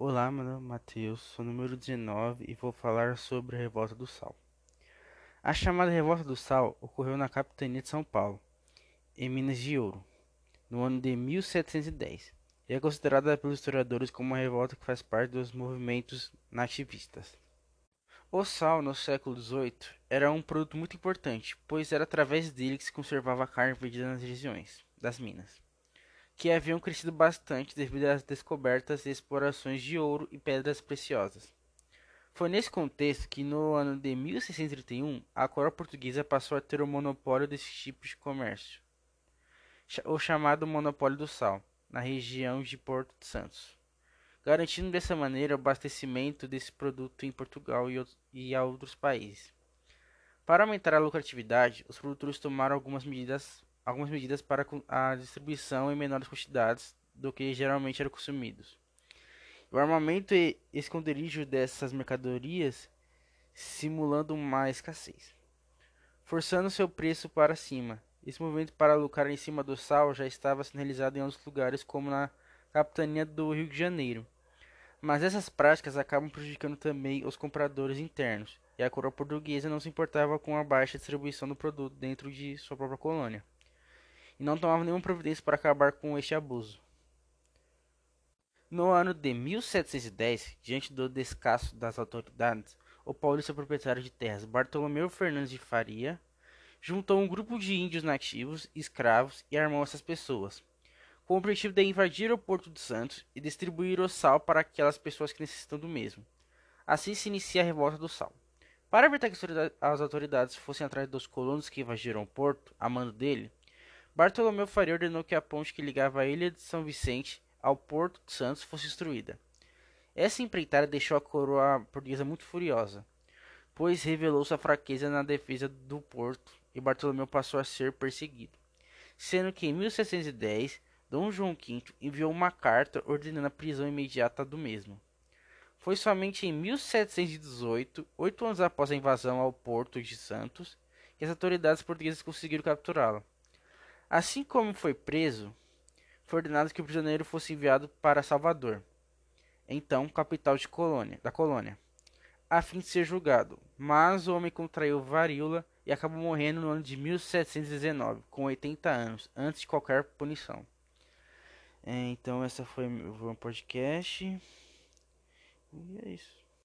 Olá, meu nome é Matheus, sou número 19 e vou falar sobre a Revolta do Sal. A chamada Revolta do Sal ocorreu na capitania de São Paulo, em Minas de Ouro, no ano de 1710, e é considerada pelos historiadores como uma revolta que faz parte dos movimentos nativistas. O sal, no século XVIII, era um produto muito importante, pois era através dele que se conservava a carne vendida nas regiões das minas que haviam crescido bastante devido às descobertas e explorações de ouro e pedras preciosas. Foi nesse contexto que, no ano de 1631, a coroa portuguesa passou a ter o monopólio desse tipo de comércio, o chamado monopólio do sal, na região de Porto de Santos, garantindo dessa maneira o abastecimento desse produto em Portugal e a outros países. Para aumentar a lucratividade, os produtores tomaram algumas medidas algumas medidas para a distribuição em menores quantidades do que geralmente eram consumidos. O armamento e esconderijo dessas mercadorias simulando uma escassez, forçando seu preço para cima. Esse movimento para lucrar em cima do sal já estava sinalizado em outros lugares, como na capitania do Rio de Janeiro. Mas essas práticas acabam prejudicando também os compradores internos, e a coroa portuguesa não se importava com a baixa distribuição do produto dentro de sua própria colônia e não tomava nenhuma providência para acabar com este abuso. No ano de 1710, diante do descaso das autoridades, o paulista proprietário de terras Bartolomeu Fernandes de Faria juntou um grupo de índios nativos, escravos e armou essas pessoas, com o objetivo de invadir o Porto de Santos e distribuir o sal para aquelas pessoas que necessitam do mesmo. Assim se inicia a revolta do sal. Para evitar que as autoridades fossem atrás dos colonos que invadiram o porto, a mando dele, Bartolomeu Faria ordenou que a ponte que ligava a ilha de São Vicente ao Porto de Santos fosse destruída. Essa empreitada deixou a coroa portuguesa muito furiosa, pois revelou sua fraqueza na defesa do porto e Bartolomeu passou a ser perseguido. Sendo que em 1710, Dom João V enviou uma carta ordenando a prisão imediata do mesmo. Foi somente em 1718, oito anos após a invasão ao Porto de Santos, que as autoridades portuguesas conseguiram capturá-lo. Assim como foi preso, foi ordenado que o prisioneiro fosse enviado para Salvador, então capital colônia, da colônia, a fim de ser julgado. Mas o homem contraiu varíola e acabou morrendo no ano de 1719, com 80 anos, antes de qualquer punição. É, então, essa foi o meu podcast. E é isso.